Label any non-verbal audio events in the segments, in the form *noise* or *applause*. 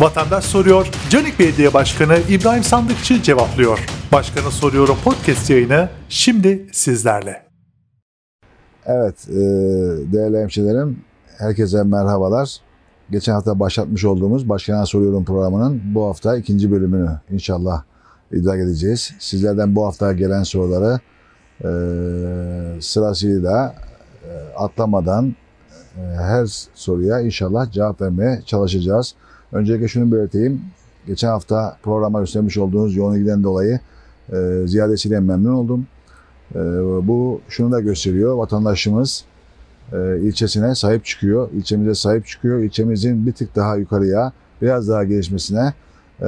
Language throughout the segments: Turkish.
Vatandaş soruyor, Canik Belediye Başkanı İbrahim Sandıkçı cevaplıyor. Başkanı soruyorum podcast yayını şimdi sizlerle. Evet, e, değerli hemşehrilerim, herkese merhabalar. Geçen hafta başlatmış olduğumuz Başkan'a Soruyorum programının bu hafta ikinci bölümünü inşallah idrak edeceğiz. Sizlerden bu hafta gelen soruları e, sırasıyla e, atlamadan e, her soruya inşallah cevap vermeye çalışacağız. Öncelikle şunu belirteyim. Geçen hafta programa göstermiş olduğunuz yoğun ilgiden dolayı e, ziyadesiyle memnun oldum. E, bu şunu da gösteriyor. Vatandaşımız e, ilçesine sahip çıkıyor. ilçemize sahip çıkıyor. İlçemizin bir tık daha yukarıya, biraz daha gelişmesine e,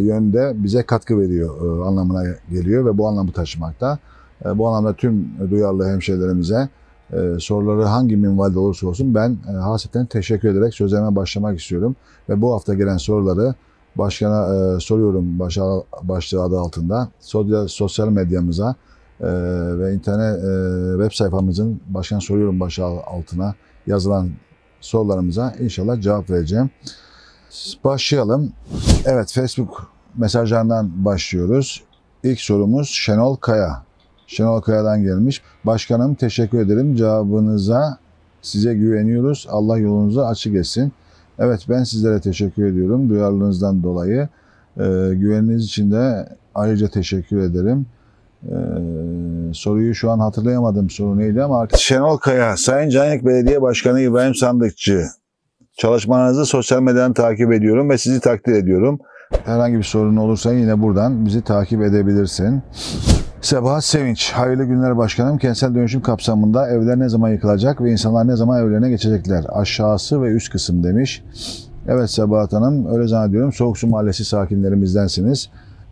yönde bize katkı veriyor e, anlamına geliyor ve bu anlamı taşımakta. E, bu anlamda tüm duyarlı hemşehrilerimize e, soruları hangi minvalde olursa olsun ben e, hasreten teşekkür ederek sözlerime başlamak istiyorum. Ve bu hafta gelen soruları başkana e, soruyorum başa, başlığı adı altında sosyal, medyamıza e, ve internet e, web sayfamızın başkan soruyorum başlığı altına yazılan sorularımıza inşallah cevap vereceğim. Başlayalım. Evet Facebook mesajlarından başlıyoruz. İlk sorumuz Şenol Kaya. Şenol Kaya'dan gelmiş. Başkanım teşekkür ederim cevabınıza. Size güveniyoruz. Allah yolunuzu açık etsin. Evet ben sizlere teşekkür ediyorum duyarlılığınızdan dolayı. Ee, güveniniz için de ayrıca teşekkür ederim. Ee, soruyu şu an hatırlayamadım soru neydi ama artık... Şenol Kaya, Sayın Canik Belediye Başkanı İbrahim Sandıkçı. Çalışmalarınızı sosyal medyadan takip ediyorum ve sizi takdir ediyorum. Herhangi bir sorun olursa yine buradan bizi takip edebilirsin. Sebahat Sevinç, hayırlı günler başkanım. Kentsel dönüşüm kapsamında evler ne zaman yıkılacak ve insanlar ne zaman evlerine geçecekler? Aşağısı ve üst kısım demiş. Evet Sebahat Hanım, öyle zannediyorum. Soğuksu Mahallesi sakinlerimizdensiniz.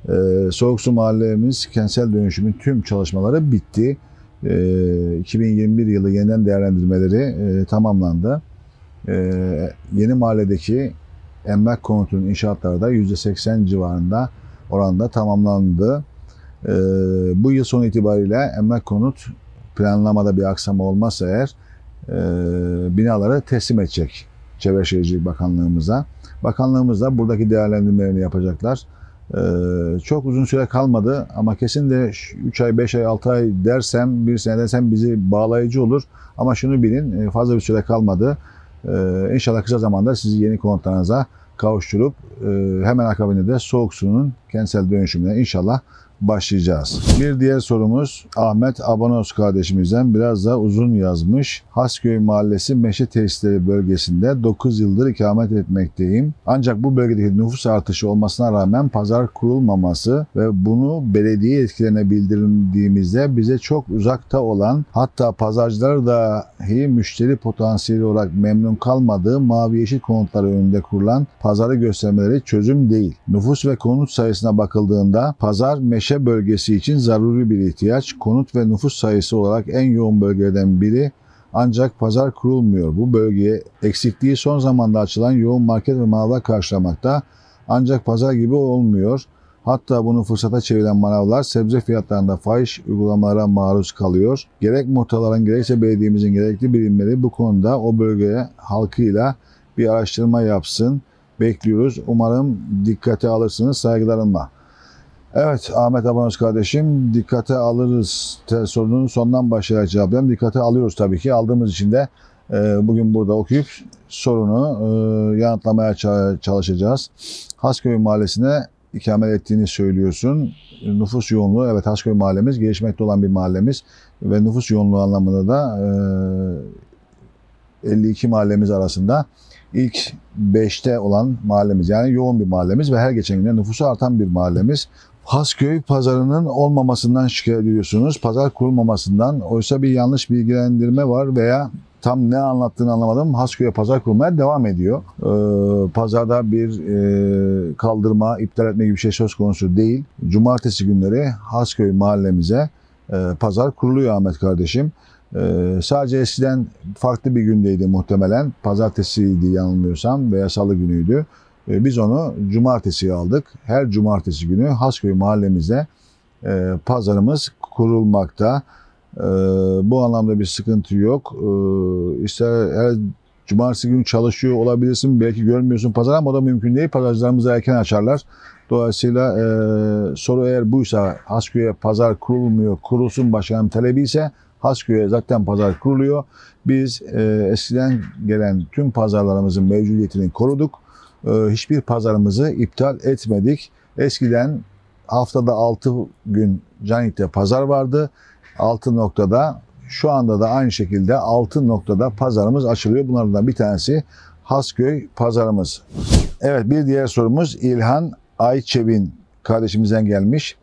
Ee, Soğuksu Mahallemiz kentsel dönüşümün tüm çalışmaları bitti. Ee, 2021 yılı yeniden değerlendirmeleri e, tamamlandı. Ee, yeni mahalledeki emlak konutunun inşaatları da %80 civarında oranda tamamlandı. Ee, bu yıl sonu itibariyle emlak konut planlamada bir aksama olmazsa eğer e, binaları teslim edecek Çevre Şehircilik Bakanlığımıza. Bakanlığımız da buradaki değerlendirmelerini yapacaklar. Ee, çok uzun süre kalmadı ama kesin de 3 ay, 5 ay, 6 ay dersem, bir sene dersem bizi bağlayıcı olur. Ama şunu bilin fazla bir süre kalmadı. Ee, inşallah kısa zamanda sizi yeni konutlarınıza kavuşturup e, hemen akabinde de soğuk suyun kentsel dönüşümüne inşallah başlayacağız. Bir diğer sorumuz Ahmet Abanos kardeşimizden biraz da uzun yazmış. Hasköy Mahallesi Meşe Tesisleri bölgesinde 9 yıldır ikamet etmekteyim. Ancak bu bölgedeki nüfus artışı olmasına rağmen pazar kurulmaması ve bunu belediye etkilerine bildirildiğimizde bize çok uzakta olan hatta pazarcılar dahi müşteri potansiyeli olarak memnun kalmadığı mavi yeşil konutları önünde kurulan pazarı göstermeleri çözüm değil. Nüfus ve konut sayısına bakıldığında pazar meşe bölgesi için zaruri bir ihtiyaç. Konut ve nüfus sayısı olarak en yoğun bölgelerden biri ancak pazar kurulmuyor. Bu bölgeye eksikliği son zamanda açılan yoğun market ve manavlar karşılamakta. Ancak pazar gibi olmuyor. Hatta bunu fırsata çeviren manavlar sebze fiyatlarında fahiş uygulamalara maruz kalıyor. Gerek muhtarların gerekse belediyemizin gerekli birimleri bu konuda o bölgeye halkıyla bir araştırma yapsın. Bekliyoruz. Umarım dikkate alırsınız saygılarımla. Evet Ahmet Abanos kardeşim dikkate alırız sorunun sondan başlayarak cevaplayalım. Dikkate alıyoruz tabii ki. Aldığımız için de e, bugün burada okuyup sorunu e, yanıtlamaya çalışacağız. Hasköy Mahallesi'ne ikamet ettiğini söylüyorsun. Nüfus yoğunluğu evet Hasköy mahallemiz gelişmekte olan bir mahallemiz ve nüfus yoğunluğu anlamında da e, 52 mahallemiz arasında ilk 5'te olan mahallemiz. Yani yoğun bir mahallemiz ve her geçen gün nüfusu artan bir mahallemiz. Hasköy pazarının olmamasından şikayet ediyorsunuz. Pazar kurulmamasından. Oysa bir yanlış bilgilendirme var veya tam ne anlattığını anlamadım. Hasköy'e pazar kurmaya devam ediyor. Ee, pazarda bir e, kaldırma, iptal etme gibi bir şey söz konusu değil. Cumartesi günleri Hasköy mahallemize e, pazar kuruluyor Ahmet kardeşim. Ee, sadece eskiden farklı bir gündeydi muhtemelen. Pazartesiydi yanılmıyorsam veya salı günüydü. Ee, biz onu cumartesiye aldık. Her cumartesi günü Hasköy mahallemize e, pazarımız kurulmakta. E, bu anlamda bir sıkıntı yok. E, ister her Cumartesi günü çalışıyor olabilirsin. Belki görmüyorsun pazar ama o da mümkün değil. Pazarcılarımız erken açarlar. Dolayısıyla e, soru eğer buysa Hasköy'e pazar kurulmuyor, kurulsun başkanım talebi ise Hasköy'e zaten pazar kuruluyor. Biz e, eskiden gelen tüm pazarlarımızın mevcudiyetini koruduk. E, hiçbir pazarımızı iptal etmedik. Eskiden haftada 6 gün Canik'te pazar vardı. 6 noktada şu anda da aynı şekilde 6 noktada pazarımız açılıyor. Bunlardan bir tanesi Hasköy pazarımız. Evet bir diğer sorumuz İlhan Ayçevin kardeşimizden gelmiş.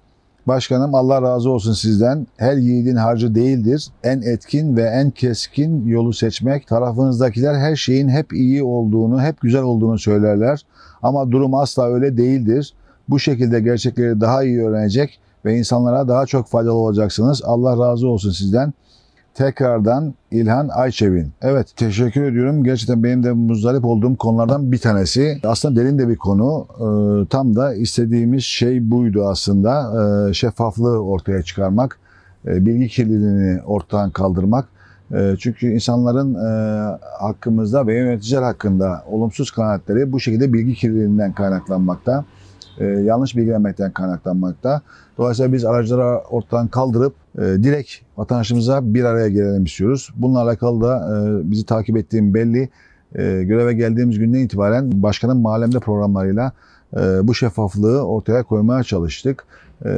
Başkanım Allah razı olsun sizden. Her yiğidin harcı değildir. En etkin ve en keskin yolu seçmek. Tarafınızdakiler her şeyin hep iyi olduğunu, hep güzel olduğunu söylerler. Ama durum asla öyle değildir. Bu şekilde gerçekleri daha iyi öğrenecek ve insanlara daha çok faydalı olacaksınız. Allah razı olsun sizden. Tekrardan İlhan Ayçevin. Evet teşekkür ediyorum. Gerçekten benim de muzdarip olduğum konulardan bir tanesi. Aslında derin de bir konu. Ee, tam da istediğimiz şey buydu aslında. Ee, şeffaflığı ortaya çıkarmak. E, bilgi kirliliğini ortadan kaldırmak. E, çünkü insanların e, hakkımızda ve yöneticiler hakkında olumsuz kanaatleri bu şekilde bilgi kirliliğinden kaynaklanmakta. E, yanlış bilgilenmekten kaynaklanmakta. Dolayısıyla biz aracıları ortadan kaldırıp e, direkt vatandaşımıza bir araya gelelim istiyoruz. Bununla alakalı da e, bizi takip ettiğim belli. E, göreve geldiğimiz günden itibaren başkanın mahallemde programlarıyla e, bu şeffaflığı ortaya koymaya çalıştık. E,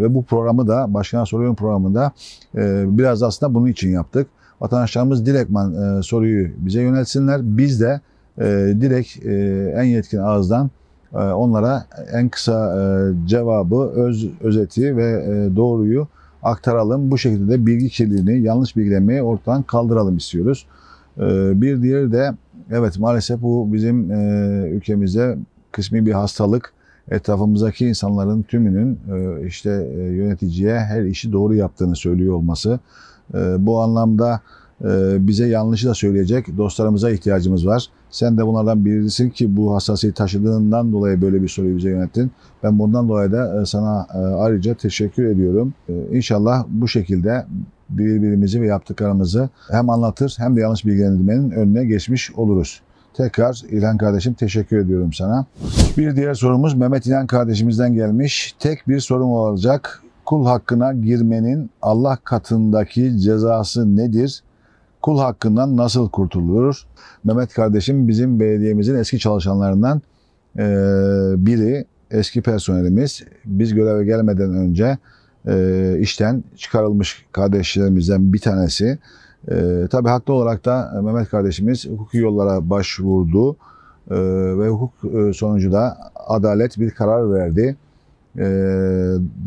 ve bu programı da Başkan'a Soruyorum programında e, biraz aslında bunun için yaptık. Vatandaşlarımız direktman e, soruyu bize yöneltsinler. Biz de e, direkt e, en yetkin ağızdan onlara en kısa e, cevabı, öz özeti ve e, doğruyu aktaralım. Bu şekilde de bilgi kirliliğini, yanlış bilgilenmeyi ortadan kaldıralım istiyoruz. Bir diğeri de evet maalesef bu bizim ülkemizde kısmi bir hastalık. Etrafımızdaki insanların tümünün işte yöneticiye her işi doğru yaptığını söylüyor olması. Bu anlamda bize yanlışı da söyleyecek dostlarımıza ihtiyacımız var. Sen de bunlardan birisin ki bu hassasiyeti taşıdığından dolayı böyle bir soruyu bize yönettin. Ben bundan dolayı da e, sana e, ayrıca teşekkür ediyorum. E, inşallah bu şekilde birbirimizi ve yaptıklarımızı hem anlatır hem de yanlış bilgilendirmenin önüne geçmiş oluruz. Tekrar İlhan kardeşim teşekkür ediyorum sana. Bir diğer sorumuz Mehmet İlhan kardeşimizden gelmiş. Tek bir sorum olacak. Kul hakkına girmenin Allah katındaki cezası nedir? Kul hakkından nasıl kurtulur? Mehmet kardeşim bizim belediyemizin eski çalışanlarından biri eski personelimiz biz göreve gelmeden önce e, işten çıkarılmış kardeşlerimizden bir tanesi. E, tabii haklı olarak da Mehmet kardeşimiz hukuki yollara başvurdu e, ve hukuk e, sonucu da adalet bir karar verdi. E,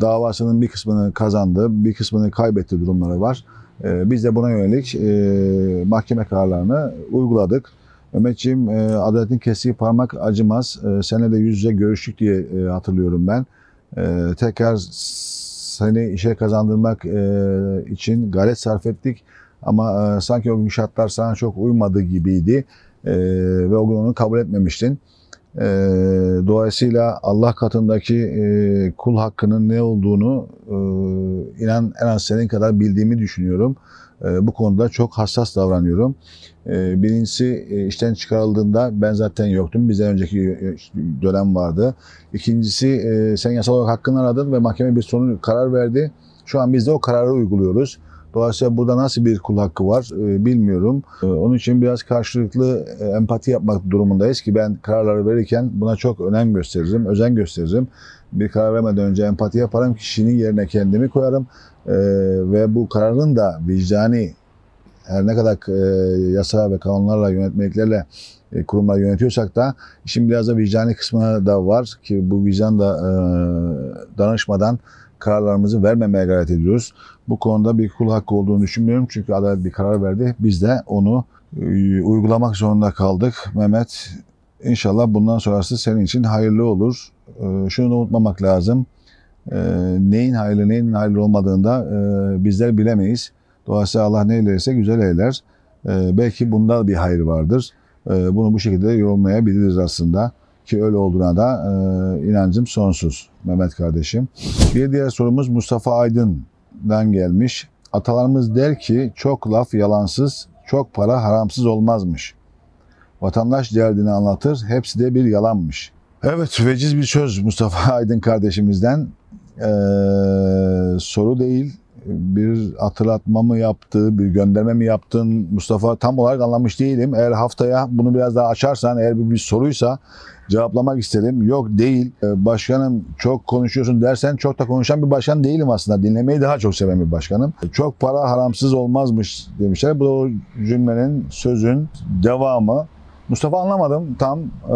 davasının bir kısmını kazandı, bir kısmını kaybetti durumları var. E, biz de buna yönelik e, mahkeme kararlarını uyguladık. Mehmetciğim e, adaletin kestiği parmak acımaz. E, senede yüz yüze görüştük diye hatırlıyorum ben. Tekrar seni işe kazandırmak için gayret sarf ettik. Ama sanki o gün şartlar sana çok uymadı gibiydi. Ve o gün onu kabul etmemiştin. E, dolayısıyla Allah katındaki e, kul hakkının ne olduğunu e, inan en az senin kadar bildiğimi düşünüyorum. E, bu konuda çok hassas davranıyorum. E, birincisi e, işten çıkarıldığında ben zaten yoktum. Bizden önceki dönem vardı. İkincisi sen yasal olarak hakkını aradın ve mahkeme bir sonu karar verdi. Şu an biz de o kararı uyguluyoruz. Dolayısıyla burada nasıl bir kul hakkı var bilmiyorum. Onun için biraz karşılıklı empati yapmak durumundayız ki ben kararları verirken buna çok önem gösteririm, özen gösteririm. Bir karar vermeden önce empati yaparım, kişinin yerine kendimi koyarım e, ve bu kararın da vicdani her ne kadar e, yasa ve kanunlarla, yönetmeliklerle e, kurumlar yönetiyorsak da işin biraz da vicdani kısmına da var ki bu vicdan da e, danışmadan kararlarımızı vermemeye gayret ediyoruz. Bu konuda bir kul hakkı olduğunu düşünmüyorum çünkü adalet bir karar verdi. Biz de onu e, uygulamak zorunda kaldık. Mehmet inşallah bundan sonrası senin için hayırlı olur. E, şunu da unutmamak lazım e, neyin hayırlı neyin hayırlı olmadığında bizler bilemeyiz. Dolayısıyla Allah ne eylerse güzel eyler. Belki bunda bir hayır vardır. Bunu bu şekilde yorumlayabiliriz aslında. Ki öyle olduğuna da inancım sonsuz Mehmet kardeşim. Bir diğer sorumuz Mustafa Aydın'dan gelmiş. Atalarımız der ki çok laf yalansız, çok para haramsız olmazmış. Vatandaş derdini anlatır. Hepsi de bir yalanmış. Evet veciz bir söz Mustafa Aydın kardeşimizden. Ee, soru değil bir hatırlatma mı yaptı, bir gönderme mi yaptın Mustafa tam olarak anlamış değilim. Eğer haftaya bunu biraz daha açarsan, eğer bu bir soruysa cevaplamak isterim. Yok değil. Ee, başkanım çok konuşuyorsun dersen çok da konuşan bir başkan değilim aslında. Dinlemeyi daha çok seven bir başkanım. Çok para haramsız olmazmış demişler. Bu da o cümlenin, sözün devamı. Mustafa anlamadım tam. Ee,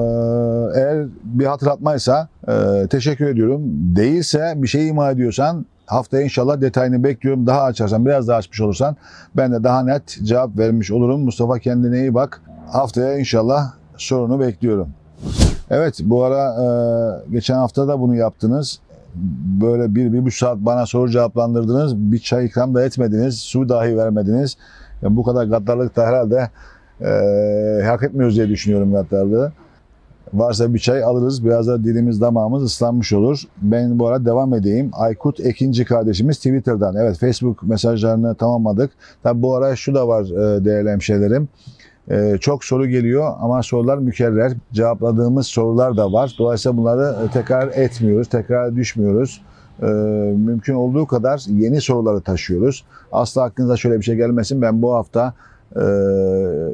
eğer bir hatırlatmaysa e, teşekkür ediyorum. Değilse bir şey ima ediyorsan haftaya inşallah detayını bekliyorum. Daha açarsan, biraz daha açmış olursan ben de daha net cevap vermiş olurum. Mustafa kendine iyi bak. Haftaya inşallah sorunu bekliyorum. Evet bu ara e, geçen hafta da bunu yaptınız. Böyle bir, bir buçuk saat bana soru cevaplandırdınız. Bir çay ikram da etmediniz. Su dahi vermediniz. Yani bu kadar gaddarlık da herhalde e, hak etmiyoruz diye düşünüyorum gaddarlığı. Varsa bir çay alırız. Biraz da dilimiz damağımız ıslanmış olur. Ben bu ara devam edeyim. Aykut Ekinci kardeşimiz Twitter'dan. Evet Facebook mesajlarını tamamladık. Tabi bu ara şu da var e, değerli hemşehrilerim. Ee, çok soru geliyor ama sorular mükerrer. Cevapladığımız sorular da var. Dolayısıyla bunları e, tekrar etmiyoruz, tekrar düşmüyoruz. Mümkün olduğu kadar yeni soruları taşıyoruz. Asla aklınıza şöyle bir şey gelmesin. Ben bu hafta e,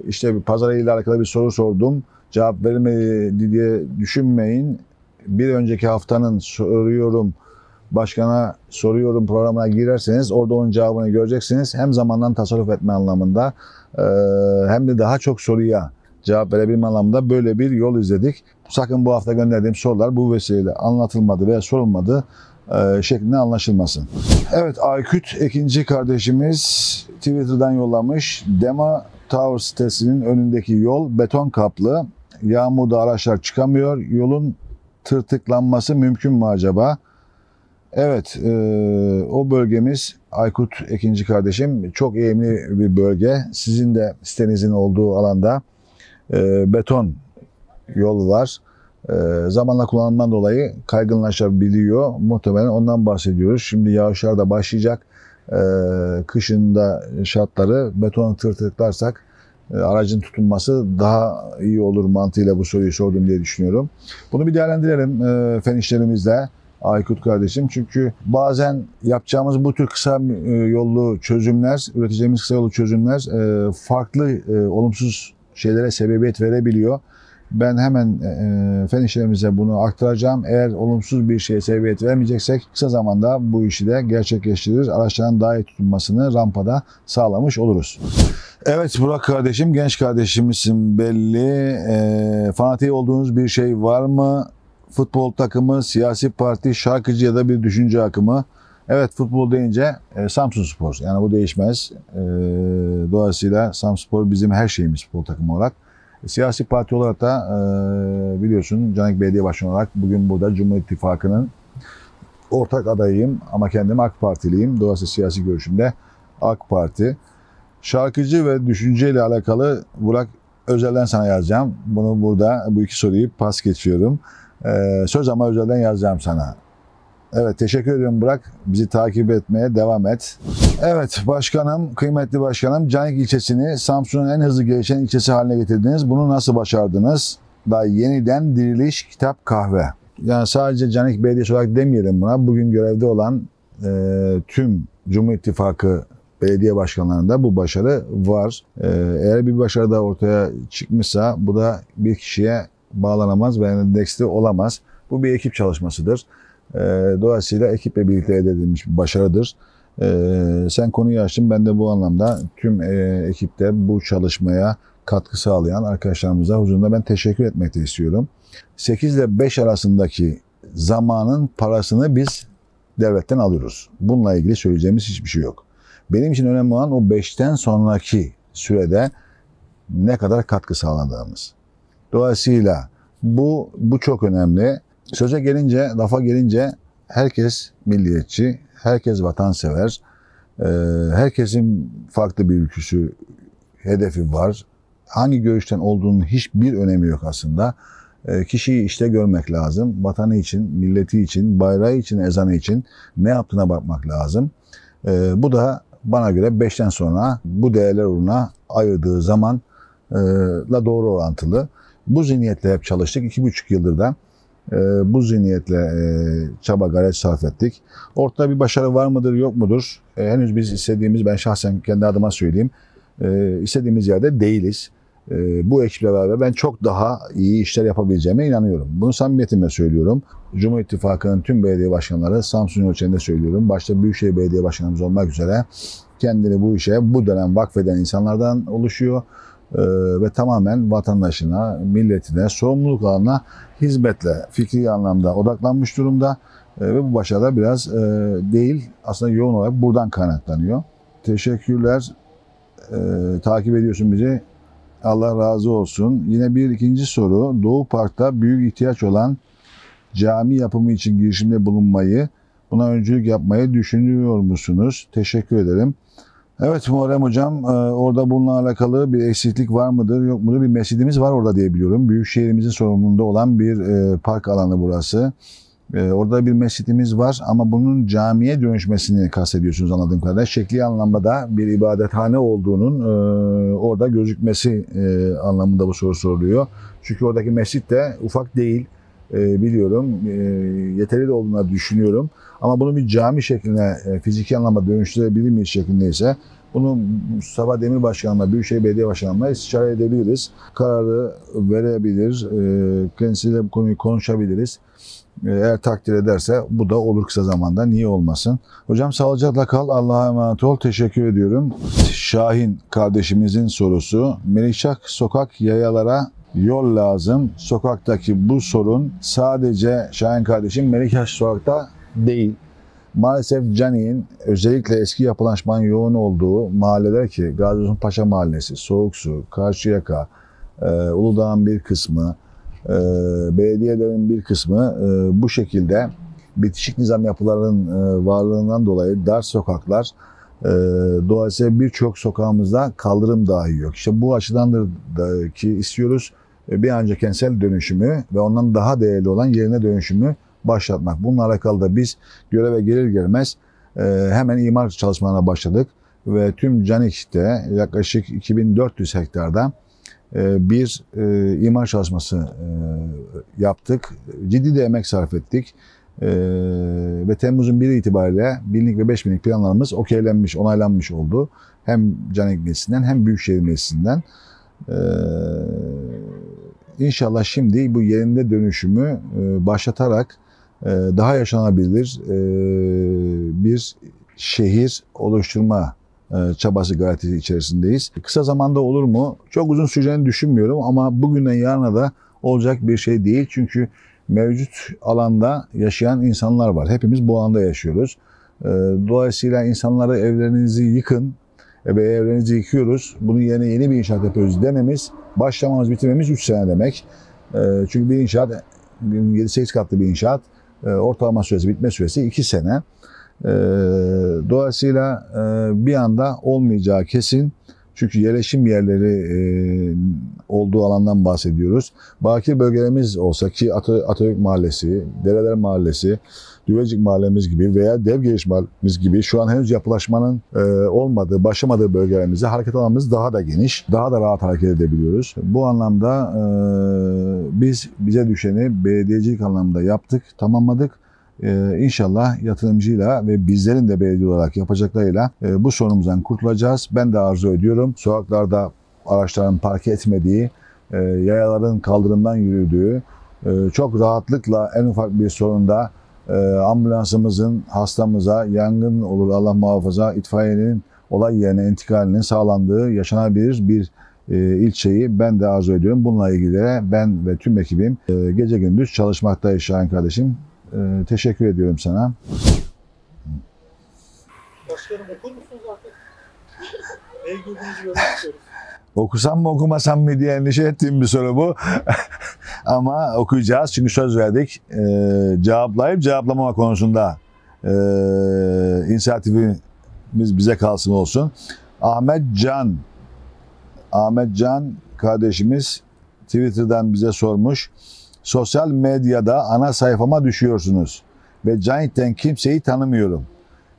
işte bir pazar alakalı bir soru sordum. Cevap vermedi diye düşünmeyin. Bir önceki haftanın soruyorum başkana soruyorum programına girerseniz orada onun cevabını göreceksiniz. Hem zamandan tasarruf etme anlamında ee, hem de daha çok soruya cevap verebilme anlamında böyle bir yol izledik. Sakın bu hafta gönderdiğim sorular bu vesileyle anlatılmadı veya sorulmadı e, şeklinde anlaşılmasın. Evet Aykut ikinci kardeşimiz Twitter'dan yollamış. Dema Tower sitesinin önündeki yol beton kaplı. Yağmurda araçlar çıkamıyor. Yolun tırtıklanması mümkün mü acaba? Evet, e, o bölgemiz Aykut ikinci kardeşim çok eğimli bir bölge. Sizin de sitenizin olduğu alanda e, beton yol var. E, zamanla kullanımdan dolayı kaygınlaşabiliyor. Muhtemelen ondan bahsediyoruz. Şimdi yağışlar da başlayacak. E, kışında şartları betonu tırtıklarsak aracın tutunması daha iyi olur mantığıyla bu soruyu sordum diye düşünüyorum. Bunu bir değerlendirelim e, fen işlerimizle. Aykut kardeşim. Çünkü bazen yapacağımız bu tür kısa e, yollu çözümler, üreteceğimiz kısa yollu çözümler e, farklı e, olumsuz şeylere sebebiyet verebiliyor. Ben hemen fen işlerimize bunu aktaracağım. Eğer olumsuz bir şeye sebebiyet vermeyeceksek kısa zamanda bu işi de gerçekleştiririz. Araçların daha iyi tutunmasını rampada sağlamış oluruz. Evet Burak kardeşim, genç kardeşimizsin belli. E, fanatiği olduğunuz bir şey var mı? futbol takımı, siyasi parti, şarkıcı ya da bir düşünce akımı. Evet futbol deyince e, Samsun Spor. Yani bu değişmez. E, dolayısıyla Samsun Spor bizim her şeyimiz futbol takımı olarak. E, siyasi parti olarak da e, biliyorsun Canik Belediye Başkanı olarak bugün burada Cumhur İttifakı'nın ortak adayıyım ama kendim AK Partiliyim. Dolayısıyla siyasi görüşümde AK Parti. Şarkıcı ve düşünceyle alakalı Burak özelden sana yazacağım. Bunu burada bu iki soruyu pas geçiyorum. Ee, söz ama özelden yazacağım sana. Evet teşekkür ediyorum Burak. Bizi takip etmeye devam et. Evet başkanım, kıymetli başkanım Canik ilçesini Samsun'un en hızlı gelişen ilçesi haline getirdiniz. Bunu nasıl başardınız? Daha yeniden diriliş, kitap, kahve. Yani sadece Canik Belediyesi olarak demeyelim buna. Bugün görevde olan e, tüm Cumhur İttifakı belediye başkanlarında bu başarı var. E, eğer bir başarı da ortaya çıkmışsa bu da bir kişiye bağlanamaz ve endeksli olamaz. Bu bir ekip çalışmasıdır. E, dolayısıyla ekiple birlikte elde edilmiş bir başarıdır. E, sen konuyu açtın. Ben de bu anlamda tüm e, ekipte bu çalışmaya katkı sağlayan arkadaşlarımıza huzurunda ben teşekkür etmek de istiyorum. 8 ile 5 arasındaki zamanın parasını biz devletten alıyoruz. Bununla ilgili söyleyeceğimiz hiçbir şey yok. Benim için önemli olan o 5'ten sonraki sürede ne kadar katkı sağladığımız. Dolayısıyla bu bu çok önemli. Söze gelince, lafa gelince herkes milliyetçi, herkes vatansever, e, herkesin farklı bir ülküsü, hedefi var. Hangi görüşten olduğunun hiçbir önemi yok aslında. E, kişiyi işte görmek lazım. Vatanı için, milleti için, bayrağı için, ezanı için ne yaptığına bakmak lazım. E, bu da bana göre 5'ten sonra bu değerler uğruna ayırdığı zaman la doğru orantılı. Bu zihniyetle hep çalıştık. İki buçuk yıldır da e, bu zihniyetle e, çaba gayret sarf ettik. Ortada bir başarı var mıdır yok mudur? E, henüz biz istediğimiz ben şahsen kendi adıma söyleyeyim. E, istediğimiz yerde değiliz. E, bu ekiple beraber ben çok daha iyi işler yapabileceğime inanıyorum. Bunu samimiyetimle söylüyorum. Cumhur İttifakı'nın tüm belediye başkanları Samsun ölçeğinde söylüyorum. Başta Büyükşehir Belediye Başkanımız olmak üzere kendini bu işe bu dönem vakfeden insanlardan oluşuyor. Ee, ve tamamen vatandaşına, milletine, sorumluluk alanına hizmetle fikri anlamda odaklanmış durumda. Ee, ve bu başarı biraz e, değil, aslında yoğun olarak buradan kaynaklanıyor. Teşekkürler. Ee, takip ediyorsun bizi. Allah razı olsun. Yine bir ikinci soru. Doğu Park'ta büyük ihtiyaç olan cami yapımı için girişimde bulunmayı, buna öncülük yapmayı düşünüyor musunuz? Teşekkür ederim. Evet Muharrem Hocam, e, orada bununla alakalı bir eksiklik var mıdır, yok mudur? Bir mescidimiz var orada diye biliyorum. Büyükşehirimizin sorumluluğunda olan bir e, park alanı burası. E, orada bir mescidimiz var ama bunun camiye dönüşmesini kastediyorsunuz anladığım kadarıyla. Şekli anlamda bir ibadethane olduğunun orada gözükmesi anlamında bu soru soruluyor. Çünkü oradaki mescit de ufak değil biliyorum. Yeterli de olduğunu düşünüyorum. Ama bunu bir cami şekline e, fiziki anlamda dönüştürebilir miyiz şeklindeyse bunu Mustafa Demir Başkanı'na, Büyükşehir Belediye Başkanı'na istişare edebiliriz. Kararı verebilir, e, kendisiyle bu konuyu konuşabiliriz. Eğer takdir ederse bu da olur kısa zamanda. Niye olmasın? Hocam sağlıcakla kal. Allah'a emanet ol. Teşekkür ediyorum. Şahin kardeşimizin sorusu. Melikşah sokak yayalara yol lazım. Sokaktaki bu sorun sadece Şahin kardeşim Melikşah sokakta değil. Maalesef Canik'in özellikle eski yapılaşmanın yoğun olduğu mahalleler ki Gazi Paşa Mahallesi, Soğuksu, Karşıyaka, e, Uludağ'ın bir kısmı, e, belediyelerin bir kısmı e, bu şekilde bitişik nizam yapılarının e, varlığından dolayı dar sokaklar e, dolayısıyla birçok sokağımızda kaldırım dahi yok. İşte bu açıdandır ki istiyoruz e, bir önce kentsel dönüşümü ve ondan daha değerli olan yerine dönüşümü başlatmak. Bununla alakalı da biz göreve gelir gelmez e, hemen imar çalışmalarına başladık ve tüm Canik'te yaklaşık 2400 hektarda bir e, imar çalışması yaptık. Ciddi de emek sarf ettik. ve Temmuz'un 1 itibariyle binlik ve 5 binlik planlarımız okeylenmiş, onaylanmış oldu. Hem Canik Meclisi'nden hem Büyükşehir Meclisi'nden. İnşallah şimdi bu yerinde dönüşümü başlatarak e, daha yaşanabilir e, bir şehir oluşturma e, çabası gayreti içerisindeyiz. Kısa zamanda olur mu? Çok uzun süreceğini düşünmüyorum ama bugünden yarına da olacak bir şey değil. Çünkü mevcut alanda yaşayan insanlar var. Hepimiz bu alanda yaşıyoruz. Dolayısıyla insanlara evlerinizi yıkın ve evlerinizi yıkıyoruz. Bunun yerine yeni bir inşaat yapıyoruz dememiz, başlamamız, bitirmemiz 3 sene demek. Çünkü bir inşaat 7-8 katlı bir inşaat e, ortalama süresi, bitme süresi 2 sene. E, dolayısıyla e, bir anda olmayacağı kesin. Çünkü yerleşim yerleri e, olduğu alandan bahsediyoruz. Bakir bölgelerimiz olsa ki Atatürk Mahallesi, Dereler Mahallesi, Düvecik Mahallemiz gibi veya Dev Geliş Mahallemiz gibi şu an henüz yapılaşmanın e, olmadığı, başlamadığı bölgelerimizde hareket alanımız daha da geniş, daha da rahat hareket edebiliyoruz. Bu anlamda biz bize düşeni belediyecilik anlamında yaptık, tamamladık. Ee, inşallah yatırımcıyla ve bizlerin de belediye olarak yapacaklarıyla e, bu sorunumuzdan kurtulacağız. Ben de arzu ediyorum. Sokaklarda araçların park etmediği, e, yayaların kaldırımdan yürüdüğü, e, çok rahatlıkla en ufak bir sorunda ambulansımızın hastamıza yangın olur Allah muhafaza itfaiyenin olay yerine intikalinin sağlandığı yaşanabilir bir ilçeyi ben de arzu ediyorum. Bununla ilgili ben ve tüm ekibim gece gündüz çalışmaktayız Şahin kardeşim. E, teşekkür ediyorum sana. Başkanım okur musunuz artık? *laughs* Ne gördüğünüzü görmek istiyoruz. Okusam mı okumasam mı diye endişe ettiğim bir soru bu. *laughs* Ama okuyacağız çünkü söz verdik. Ee, cevaplayıp cevaplamama konusunda e, inisiyatifimiz bize kalsın olsun. Ahmet Can Ahmet Can kardeşimiz Twitter'dan bize sormuş. Sosyal medyada ana sayfama düşüyorsunuz ve Giant'ten kimseyi tanımıyorum.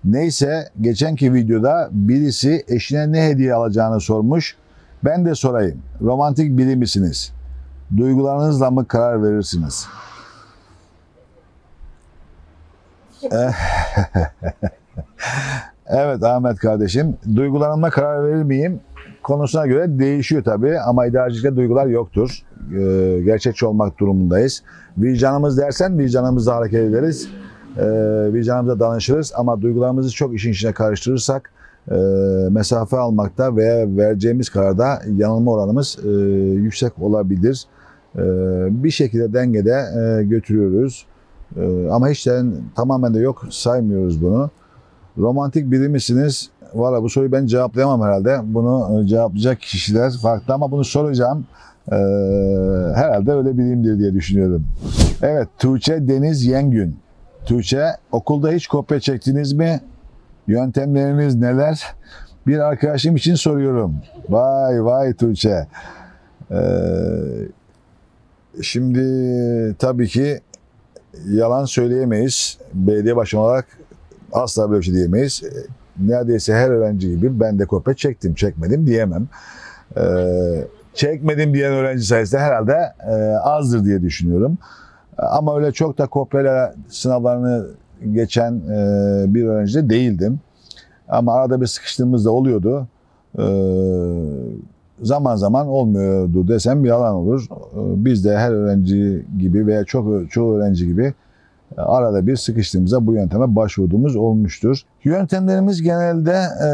Neyse geçenki videoda birisi eşine ne hediye alacağını sormuş Ben de sorayım. Romantik biri misiniz? Duygularınızla mı karar verirsiniz? *laughs* evet Ahmet kardeşim. Duygularımla karar verir miyim? Konusuna göre değişiyor tabii ama idarecilikte duygular yoktur. Ee, gerçekçi olmak durumundayız. Vicdanımız dersen vicdanımızla hareket ederiz. Ee, vicdanımıza danışırız ama duygularımızı çok işin içine karıştırırsak e, mesafe almakta veya vereceğimiz kararda yanılma oranımız e, yüksek olabilir. E, bir şekilde dengede e, götürüyoruz. E, ama hiç de tamamen de yok saymıyoruz bunu. Romantik biri misiniz? Valla bu soruyu ben cevaplayamam herhalde. Bunu e, cevaplayacak kişiler farklı ama bunu soracağım. E, herhalde öyle biriyimdir diye düşünüyorum. Evet Tuğçe Deniz Yengün. Tuğçe okulda hiç kopya çektiniz mi? Yöntemleriniz neler? Bir arkadaşım için soruyorum. Vay vay Tuğçe. Ee, şimdi tabii ki yalan söyleyemeyiz. Belediye başkanı olarak asla böyle bir şey diyemeyiz. Neredeyse her öğrenci gibi ben de kopya çektim, çekmedim diyemem. Ee, çekmedim diyen öğrenci sayısı herhalde e, azdır diye düşünüyorum. Ama öyle çok da kopyayla sınavlarını geçen e, bir öğrenci de değildim. Ama arada bir sıkıştığımız da oluyordu. E, zaman zaman olmuyordu desem yalan olur. E, biz de her öğrenci gibi veya çok çoğu öğrenci gibi e, arada bir sıkıştığımızda bu yönteme başvurduğumuz olmuştur. Yöntemlerimiz genelde e,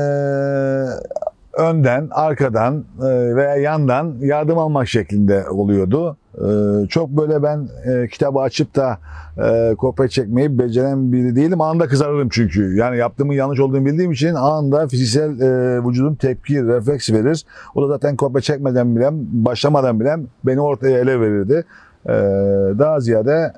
önden, arkadan e, veya yandan yardım almak şeklinde oluyordu. E, çok böyle ben e, kitabı açıp da e, kopya çekmeyi beceren biri değilim. Anında kızarırım çünkü. Yani yaptığımın yanlış olduğunu bildiğim için anında fiziksel e, vücudum tepki, refleks verir. O da zaten kopya çekmeden bile, başlamadan bile beni ortaya ele verirdi. E, daha ziyade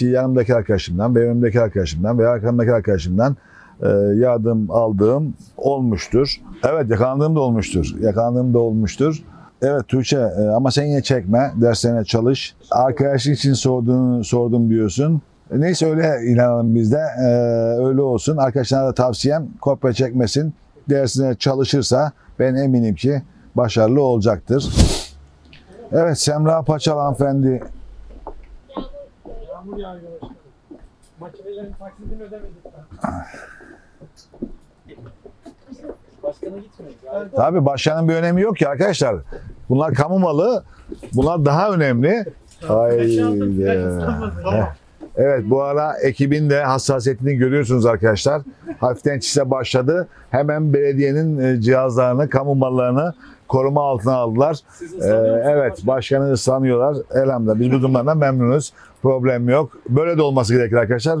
yanımdaki arkadaşımdan veya önümdeki arkadaşımdan veya arkamdaki arkadaşımdan e, yardım aldığım olmuştur. Evet yakalandığım da olmuştur. Yakalandığım da olmuştur. Evet Tuğçe e, ama sen yine çekme. Derslerine çalış. Arkadaşlık için sorduğunu, sordum diyorsun. E, Neyse öyle inanalım biz de. Öyle olsun. Arkadaşlarına da tavsiyem kopya çekmesin. Dersine çalışırsa ben eminim ki başarılı olacaktır. Evet Semra Paçal hanımefendi. Yağmur yağıyor başkanım. Makinelerin taksidini ödemedik ben. Başkana gitmiyor. Yani Tabii başkanın bir önemi yok ki arkadaşlar. Bunlar kamu malı. Bunlar daha önemli. Haydi. Evet bu ara ekibin de hassasiyetini görüyorsunuz arkadaşlar. Hafiften çise başladı. Hemen belediyenin e, cihazlarını, kamu mallarını koruma altına aldılar. Ee, evet başkanı ıslanıyorlar. Elhamdülillah biz bu durumlardan memnunuz. Problem yok. Böyle de olması gerekir arkadaşlar.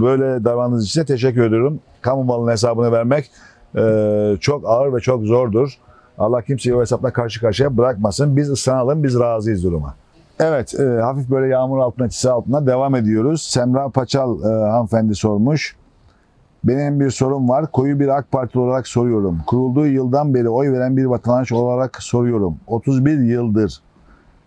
Böyle davrandığınız için de teşekkür ediyorum. Kamu malının hesabını vermek e, çok ağır ve çok zordur. Allah kimseyi o hesapla karşı karşıya bırakmasın. Biz ıslanalım, biz razıyız duruma. Evet, e, hafif böyle yağmur altına, çise altına devam ediyoruz. Semra Paçal e, hanımefendi sormuş. Benim bir sorum var. Koyu bir AK Parti olarak soruyorum. Kurulduğu yıldan beri oy veren bir vatandaş olarak soruyorum. 31 yıldır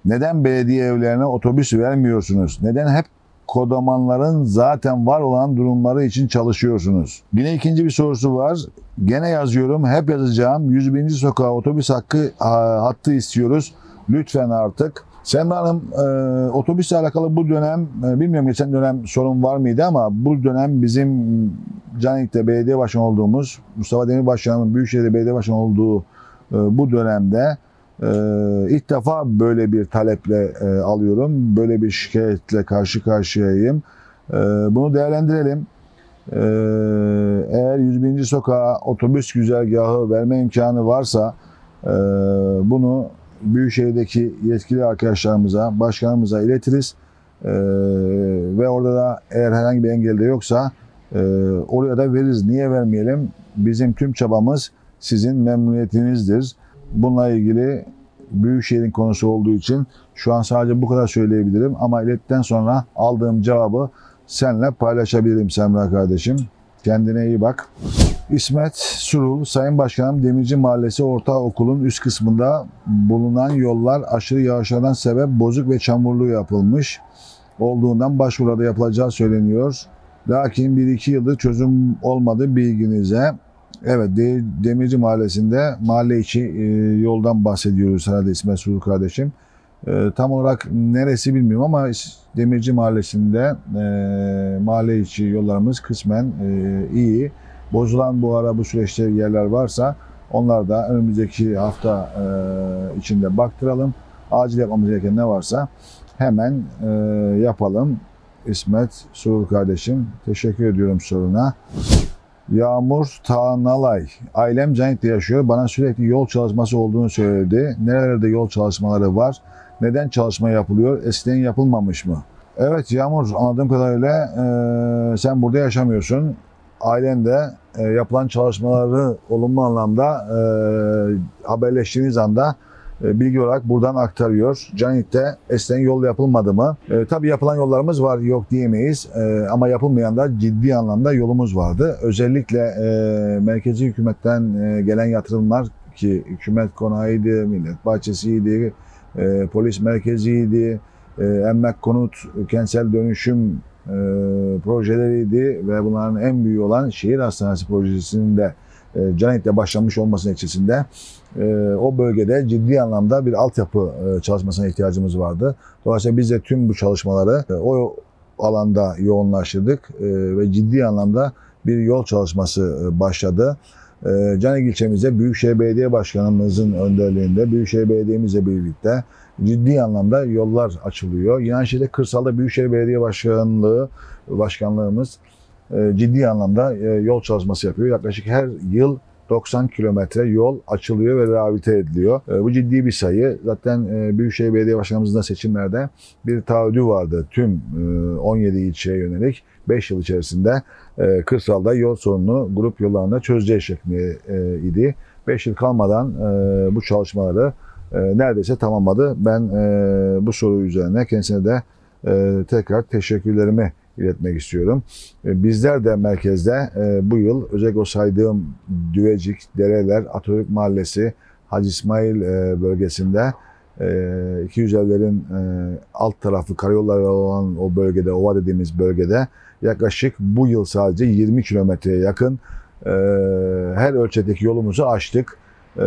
neden belediye evlerine otobüs vermiyorsunuz? Neden hep kodamanların zaten var olan durumları için çalışıyorsunuz? Yine ikinci bir sorusu var. Gene yazıyorum. Hep yazacağım. 101. sokağa otobüs hakkı ha, hattı istiyoruz. Lütfen artık. Semra Hanım, e, otobüsle alakalı bu dönem, e, bilmiyorum geçen dönem sorun var mıydı ama bu dönem bizim Canik'te belediye başkanı olduğumuz, Mustafa Demirbaşkan'ın Büyükşehir'de belediye başkanı olduğu e, bu dönemde e, ilk defa böyle bir taleple e, alıyorum. Böyle bir şikayetle karşı karşıyayım. E, bunu değerlendirelim. E, eğer 101. sokağa otobüs güzergahı verme imkanı varsa e, bunu Büyükşehir'deki yetkili arkadaşlarımıza, başkanımıza iletiriz. E, ve orada da eğer herhangi bir engel de yoksa e, oraya da veririz. Niye vermeyelim? Bizim tüm çabamız sizin memnuniyetinizdir. Bununla ilgili Büyükşehir'in konusu olduğu için şu an sadece bu kadar söyleyebilirim. Ama ilettikten sonra aldığım cevabı seninle paylaşabilirim Semra kardeşim. Kendine iyi bak. İsmet Surul, Sayın Başkanım Demirci Mahallesi Ortaokul'un üst kısmında bulunan yollar aşırı yağışlardan sebep bozuk ve çamurlu yapılmış olduğundan başvuruda yapılacağı söyleniyor. Lakin 1-2 yıldır çözüm olmadı bilginize. Evet, De- Demirci Mahallesi'nde mahalle içi e, yoldan bahsediyoruz herhalde İsmet Sulu kardeşim. E, tam olarak neresi bilmiyorum ama Demirci Mahallesi'nde e, mahalle içi yollarımız kısmen iyi. Bozulan bu ara bu süreçte yerler varsa onlar da önümüzdeki hafta içinde baktıralım. Acil yapmamız gereken ne varsa hemen yapalım. İsmet Sulu kardeşim teşekkür ediyorum soruna. Yağmur Tanalay. Ailem Canik'te yaşıyor. Bana sürekli yol çalışması olduğunu söyledi. Nerelerde yol çalışmaları var? Neden çalışma yapılıyor? Eskiden yapılmamış mı? Evet Yağmur anladığım kadarıyla e, sen burada yaşamıyorsun. Ailen de e, yapılan çalışmaları olumlu anlamda e, haberleştiğiniz anda bilgi olarak buradan aktarıyor. Canik'te eskiden yol yapılmadı mı? E, tabii yapılan yollarımız var yok diyemeyiz E, ama yapılmayan da ciddi anlamda yolumuz vardı. Özellikle e, merkezi hükümetten e, gelen yatırımlar ki hükümet konağıydı, millet bahçesiydi, e, polis merkeziydi, e, emlak konut, kentsel dönüşüm e, projeleriydi ve bunların en büyüğü olan şehir hastanesi projesinin de e, Canik'te başlanmış olması neticesinde e, o bölgede ciddi anlamda bir altyapı e, çalışmasına ihtiyacımız vardı. Dolayısıyla biz de tüm bu çalışmaları o alanda yoğunlaştırdık ve ciddi anlamda bir yol çalışması başladı. Canik ilçemizde Büyükşehir Belediye Başkanımızın önderliğinde Büyükşehir Belediye'mizle birlikte ciddi anlamda yollar açılıyor. Yinaşehir'de kırsalda Büyükşehir Belediye Başkanlığı Başkanlığımız ciddi anlamda e, yol çalışması yapıyor. Yaklaşık her yıl 90 kilometre yol açılıyor ve rehabilite ediliyor. E, bu ciddi bir sayı. Zaten e, Büyükşehir Belediye Başkanımızın da seçimlerde bir taahhüdü vardı tüm e, 17 ilçeye yönelik 5 yıl içerisinde e, kırsalda yol sorununu grup yollarında çözeceği şeklinde e, idi. 5 yıl kalmadan e, bu çalışmaları e, neredeyse tamamladı. Ben e, bu soru üzerine kendisine de e, tekrar teşekkürlerimi iletmek istiyorum. E, Bizler de merkezde e, bu yıl özellikle o saydığım Düvecik, Dereler, Atatürk Mahallesi, Hacı İsmail e, bölgesinde e, 200 evlerin alt tarafı karayolları olan o bölgede, ova dediğimiz bölgede yaklaşık bu yıl sadece 20 kilometreye yakın her ölçekteki yolumuzu açtık. E,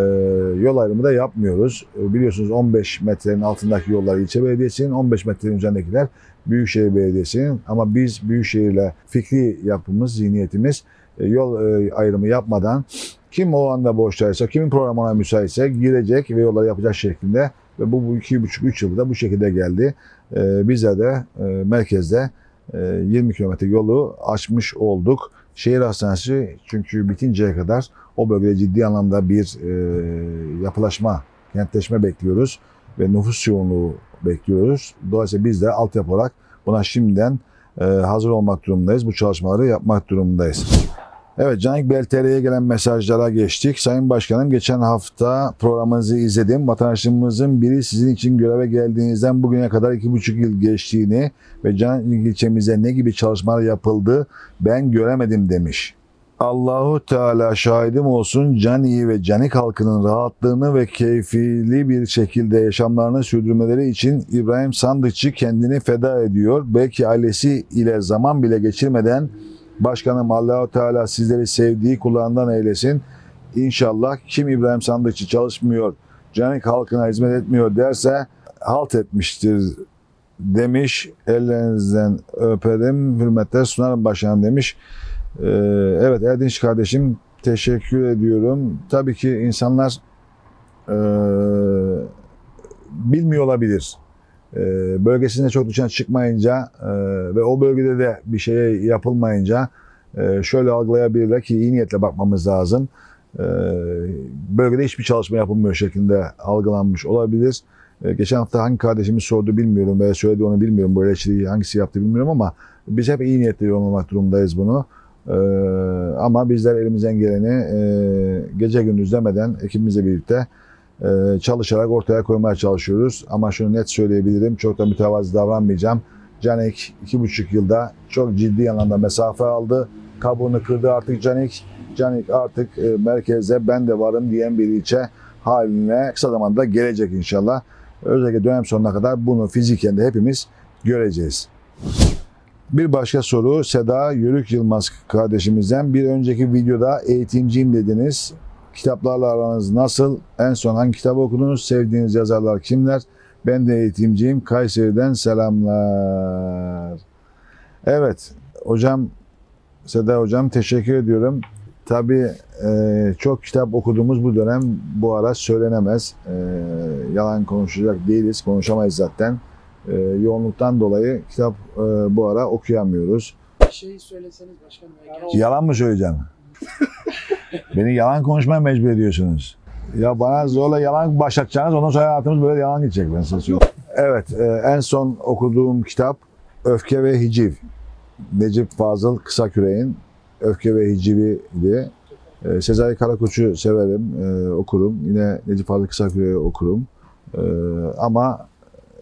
yol ayrımı da yapmıyoruz. E, biliyorsunuz 15 metrenin altındaki yollar ilçe belediyesinin, 15 metrenin üzerindekiler Büyükşehir Belediyesi'nin ama biz Büyükşehir'le fikri yapımız, zihniyetimiz e, yol e, ayrımı yapmadan kim o anda boştaysa, kimin programına müsaitse girecek ve yolları yapacak şeklinde ve bu, bu iki buçuk, üç yılda bu şekilde geldi. E, bizler de e, merkezde e, 20 kilometre yolu açmış olduk. Şehir hastanesi çünkü bitinceye kadar o bölgede ciddi anlamda bir e, yapılaşma, kentleşme bekliyoruz ve nüfus yoğunluğu bekliyoruz. Dolayısıyla biz de altyapı olarak buna şimdiden e, hazır olmak durumundayız. Bu çalışmaları yapmak durumundayız. Evet Canik BLTR'ye gelen mesajlara geçtik. Sayın Başkanım geçen hafta programınızı izledim. Vatandaşımızın biri sizin için göreve geldiğinizden bugüne kadar iki buçuk yıl geçtiğini ve Canik ilçemize ne gibi çalışmalar yapıldı ben göremedim demiş. Allahu Teala şahidim olsun Cani'yi ve Canik halkının rahatlığını ve keyifli bir şekilde yaşamlarını sürdürmeleri için İbrahim Sandıkçı kendini feda ediyor. Belki ailesi ile zaman bile geçirmeden Başkanım Allahu Teala sizleri sevdiği kullarından eylesin. İnşallah kim İbrahim Sandıkçı çalışmıyor, Canik halkına hizmet etmiyor derse halt etmiştir demiş. Ellerinizden öperim, hürmetler sunarım başkanım demiş. Ee, evet Erdinç kardeşim teşekkür ediyorum. Tabii ki insanlar e, bilmiyor olabilir. E, bölgesinde çok dışarı çıkmayınca e, ve o bölgede de bir şey yapılmayınca e, şöyle algılayabilirler ki iyi niyetle bakmamız lazım. E, bölgede hiçbir çalışma yapılmıyor şeklinde algılanmış olabilir. E, geçen hafta hangi kardeşimiz sordu bilmiyorum veya söyledi onu bilmiyorum. Bu eleştiriyi hangisi yaptı bilmiyorum ama biz hep iyi niyetli yorumlamak durumundayız bunu. Ee, ama bizler elimizden geleni e, gece gündüz demeden ekibimizle birlikte e, çalışarak ortaya koymaya çalışıyoruz. Ama şunu net söyleyebilirim, çok da mütevazı davranmayacağım. Canik iki buçuk yılda çok ciddi anlamda mesafe aldı. Kabuğunu kırdı artık Canik. Canik artık e, merkeze ben de varım diyen bir ilçe haline kısa zamanda gelecek inşallah. Özellikle dönem sonuna kadar bunu fiziken de hepimiz göreceğiz. Bir başka soru Seda Yörük Yılmaz kardeşimizden. Bir önceki videoda eğitimciyim dediniz. Kitaplarla aranız nasıl? En son hangi kitabı okudunuz? Sevdiğiniz yazarlar kimler? Ben de eğitimciyim. Kayseri'den selamlar. Evet hocam Seda hocam teşekkür ediyorum. Tabii e, çok kitap okuduğumuz bu dönem bu ara söylenemez. E, yalan konuşacak değiliz, konuşamayız zaten. E, yoğunluktan dolayı kitap e, bu ara okuyamıyoruz. Bir şey söyleseniz başkanım. Yani Yalan mı söyleyeceğim? *laughs* Beni yalan konuşmaya mecbur ediyorsunuz. Ya bana zorla yalan başlatacaksınız ondan sonra hayatımız böyle yalan gidecek ben size söyleyeyim. Evet e, en son okuduğum kitap Öfke ve Hiciv. Necip Fazıl Kısaküre'nin Öfke ve Hiciv'i'di. E, Sezai Karakoç'u severim, e, okurum. Yine Necip Fazıl Kısaküre'yi okurum. E, ama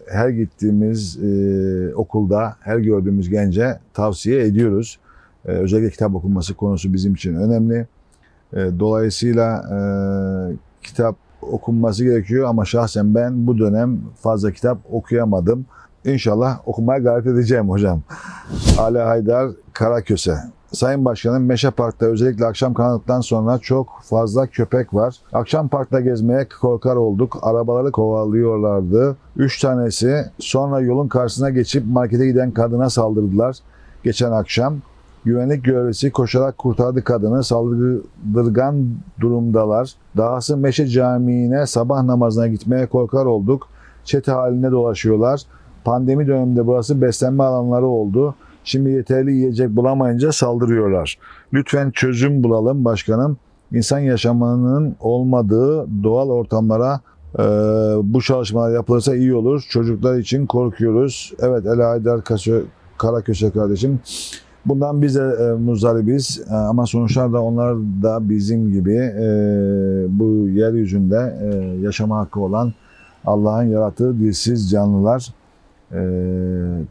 her gittiğimiz e, okulda, her gördüğümüz gence tavsiye ediyoruz. E, özellikle kitap okunması konusu bizim için önemli. E, dolayısıyla e, kitap okunması gerekiyor ama şahsen ben bu dönem fazla kitap okuyamadım. İnşallah okumaya gayret edeceğim hocam. Ali Haydar Karaköse. Sayın Başkanım Meşe Park'ta özellikle akşam karanlıktan sonra çok fazla köpek var. Akşam parkta gezmeye korkar olduk. Arabaları kovalıyorlardı. Üç tanesi sonra yolun karşısına geçip markete giden kadına saldırdılar. Geçen akşam güvenlik görevlisi koşarak kurtardı kadını. Saldırgan durumdalar. Dahası Meşe Camii'ne sabah namazına gitmeye korkar olduk. Çete halinde dolaşıyorlar. Pandemi döneminde burası beslenme alanları oldu. Şimdi yeterli yiyecek bulamayınca saldırıyorlar. Lütfen çözüm bulalım başkanım. İnsan yaşamının olmadığı doğal ortamlara e, bu çalışmalar yapılırsa iyi olur. Çocuklar için korkuyoruz. Evet Ela Haydar Kasö- Karaköse kardeşim. Bundan biz de e, muzdaribiz E, ama sonuçlar da onlar da bizim gibi e, bu yeryüzünde e, yaşama hakkı olan Allah'ın yarattığı dilsiz canlılar. Ee,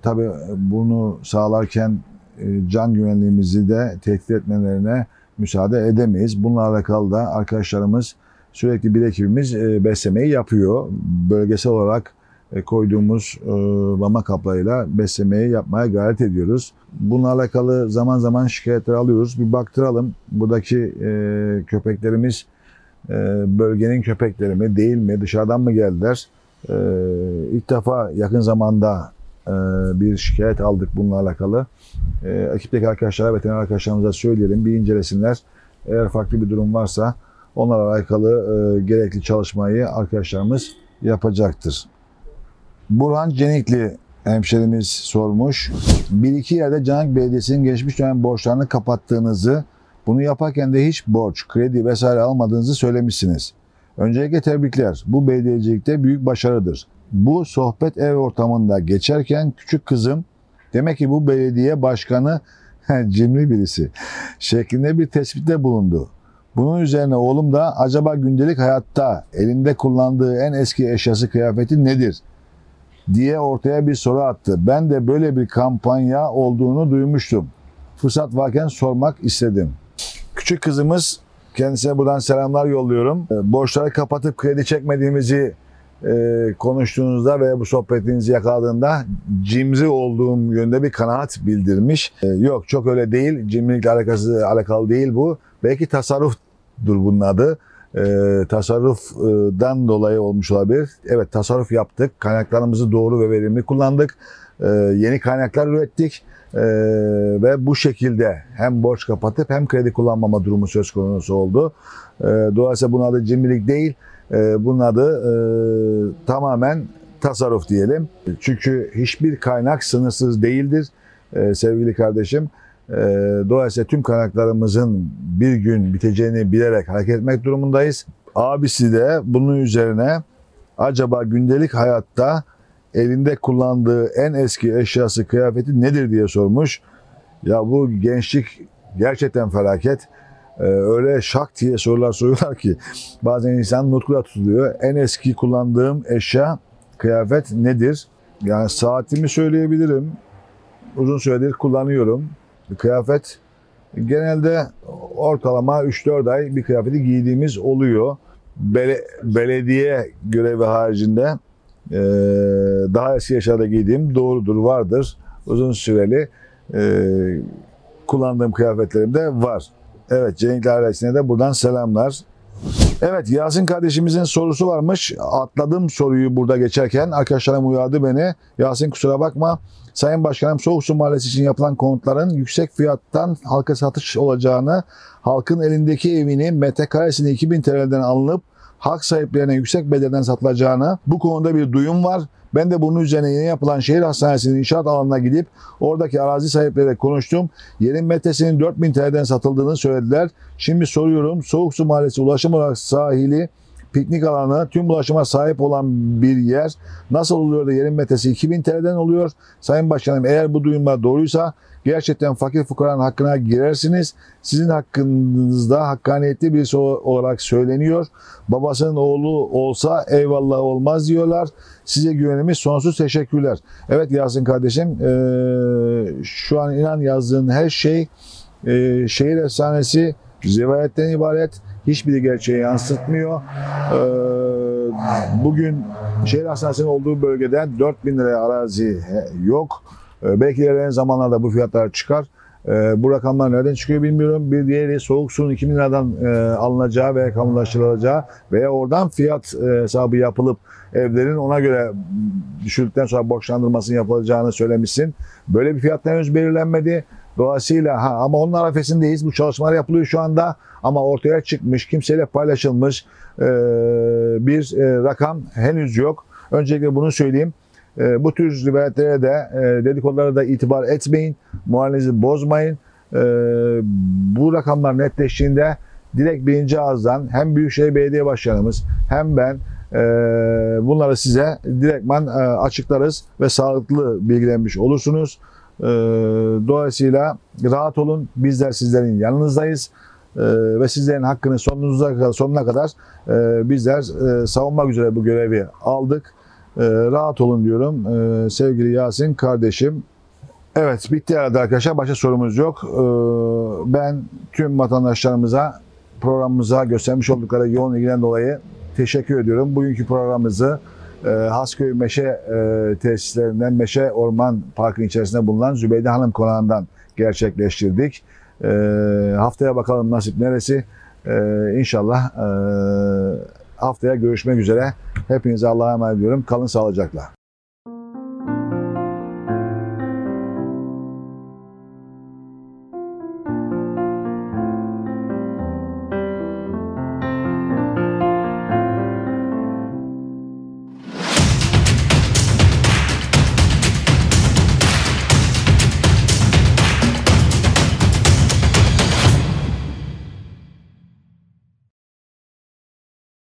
tabii bunu sağlarken e, can güvenliğimizi de tehdit etmelerine müsaade edemeyiz. Bununla alakalı da arkadaşlarımız sürekli bir ekibimiz e, beslemeyi yapıyor. Bölgesel olarak e, koyduğumuz e, mama kaplarıyla beslemeyi yapmaya gayret ediyoruz. Bununla alakalı zaman zaman şikayetler alıyoruz. Bir baktıralım buradaki e, köpeklerimiz e, bölgenin köpekleri mi değil mi dışarıdan mı geldiler? Ee, ilk defa yakın zamanda e, bir şikayet aldık bununla alakalı. Ee, ekipteki arkadaşlara, veteriner arkadaşlarımıza söyleyelim, bir incelesinler. Eğer farklı bir durum varsa onlarla alakalı e, gerekli çalışmayı arkadaşlarımız yapacaktır. Burhan Cenikli hemşerimiz sormuş. Bir iki yerde Canak Belediyesi'nin geçmiş dönem borçlarını kapattığınızı, bunu yaparken de hiç borç, kredi vesaire almadığınızı söylemişsiniz. Öncelikle tebrikler. Bu belediyecilikte büyük başarıdır. Bu sohbet ev ortamında geçerken küçük kızım demek ki bu belediye başkanı *laughs* cimri birisi şeklinde bir tespitte bulundu. Bunun üzerine oğlum da acaba gündelik hayatta elinde kullandığı en eski eşyası kıyafeti nedir? diye ortaya bir soru attı. Ben de böyle bir kampanya olduğunu duymuştum. Fırsat varken sormak istedim. Küçük kızımız Kendisine buradan selamlar yolluyorum. E, Borçları kapatıp kredi çekmediğimizi e, konuştuğunuzda ve bu sohbetinizi yakaladığında cimri olduğum yönde bir kanaat bildirmiş. E, yok çok öyle değil. Cimrilikle alakası, alakalı değil bu. Belki tasarruftur bunun adı. E, tasarrufdan dolayı olmuş olabilir. Evet tasarruf yaptık. Kaynaklarımızı doğru ve verimli kullandık. Yeni kaynaklar ürettik. Ee, ve bu şekilde hem borç kapatıp hem kredi kullanmama durumu söz konusu oldu. Ee, dolayısıyla bunun adı cimrilik değil, ee, bunun adı e, tamamen tasarruf diyelim. Çünkü hiçbir kaynak sınırsız değildir e, sevgili kardeşim. E, dolayısıyla tüm kaynaklarımızın bir gün biteceğini bilerek hareket etmek durumundayız. Abisi de bunun üzerine acaba gündelik hayatta elinde kullandığı en eski eşyası, kıyafeti nedir diye sormuş. Ya bu gençlik gerçekten felaket. Ee, öyle şak diye sorular soruyorlar ki bazen insan nutkula tutuluyor. En eski kullandığım eşya, kıyafet nedir? Yani saatimi söyleyebilirim. Uzun süredir kullanıyorum. Kıyafet genelde ortalama 3-4 ay bir kıyafeti giydiğimiz oluyor. Bele, belediye görevi haricinde ee, daha eski yaşlarda giydiğim doğrudur, vardır. Uzun süreli e, kullandığım kıyafetlerim de var. Evet Cenk'le ailesine de buradan selamlar. Evet Yasin kardeşimizin sorusu varmış. Atladım soruyu burada geçerken. Arkadaşlarım uyardı beni. Yasin kusura bakma. Sayın Başkanım Soğuk Su Mahallesi için yapılan konutların yüksek fiyattan halka satış olacağını, halkın elindeki evini metrekaresini 2000 TL'den alınıp hak sahiplerine yüksek bedelden satılacağını, bu konuda bir duyum var. Ben de bunun üzerine yeni yapılan şehir hastanesinin inşaat alanına gidip oradaki arazi sahipleriyle konuştum. Yerin metresinin 4000 TL'den satıldığını söylediler. Şimdi soruyorum Soğuk Su Mahallesi ulaşım olarak sahili piknik alanı, tüm ulaşıma sahip olan bir yer. Nasıl oluyor da yerin metresi 2000 TL'den oluyor? Sayın Başkanım eğer bu duyumlar doğruysa gerçekten fakir fukaranın hakkına girersiniz. Sizin hakkınızda hakkaniyetli birisi olarak söyleniyor. Babasının oğlu olsa eyvallah olmaz diyorlar. Size güvenimiz sonsuz teşekkürler. Evet Yasin kardeşim şu an inan yazdığın her şey şehir efsanesi rivayetten ibaret. Hiçbiri gerçeği yansıtmıyor. Eee, bugün şehir hastanesinin olduğu bölgede 4000 liraya arazi yok. Ee, Belki ilerleyen zamanlarda bu fiyatlar çıkar. Ee, Bu rakamlar nereden çıkıyor bilmiyorum. Bir diğeri soğuk suyun 2000 liradan e, alınacağı ve kamulaştırılacağı veya oradan fiyat e, hesabı yapılıp evlerin ona göre düşürdükten sonra borçlandırmasının yapılacağını söylemişsin. Böyle bir fiyat henüz belirlenmedi. Dolayısıyla ha, ama onun arifesindeyiz. Bu çalışmalar yapılıyor şu anda ama ortaya çıkmış, kimseyle paylaşılmış e, bir e, rakam henüz yok. Öncelikle bunu söyleyeyim. E, bu tür rivayetlere de e, dedikodulara da itibar etmeyin. Moralinizi bozmayın. E, bu rakamlar netleştiğinde direkt birinci ağızdan hem Büyükşehir Belediye Başkanımız hem ben e, bunları size direktman e, açıklarız ve sağlıklı bilgilenmiş olursunuz. E, dolayısıyla rahat olun. Bizler sizlerin yanınızdayız. E, ve sizlerin hakkını sonunuza kadar, sonuna kadar e, bizler e, savunmak üzere bu görevi aldık. Ee, rahat olun diyorum. Ee, sevgili Yasin kardeşim. Evet bitti herhalde arkadaşlar. Başka sorumuz yok. Ee, ben tüm vatandaşlarımıza programımıza göstermiş oldukları yoğun ilgiden dolayı teşekkür ediyorum. Bugünkü programımızı Hasköy Meşe e, tesislerinden Meşe Orman Parkı'nın içerisinde bulunan Zübeyde Hanım konağından gerçekleştirdik. E, haftaya bakalım nasip neresi. E, inşallah e, haftaya görüşmek üzere. Hepinize Allah'a emanet ediyorum. Kalın sağlıcakla.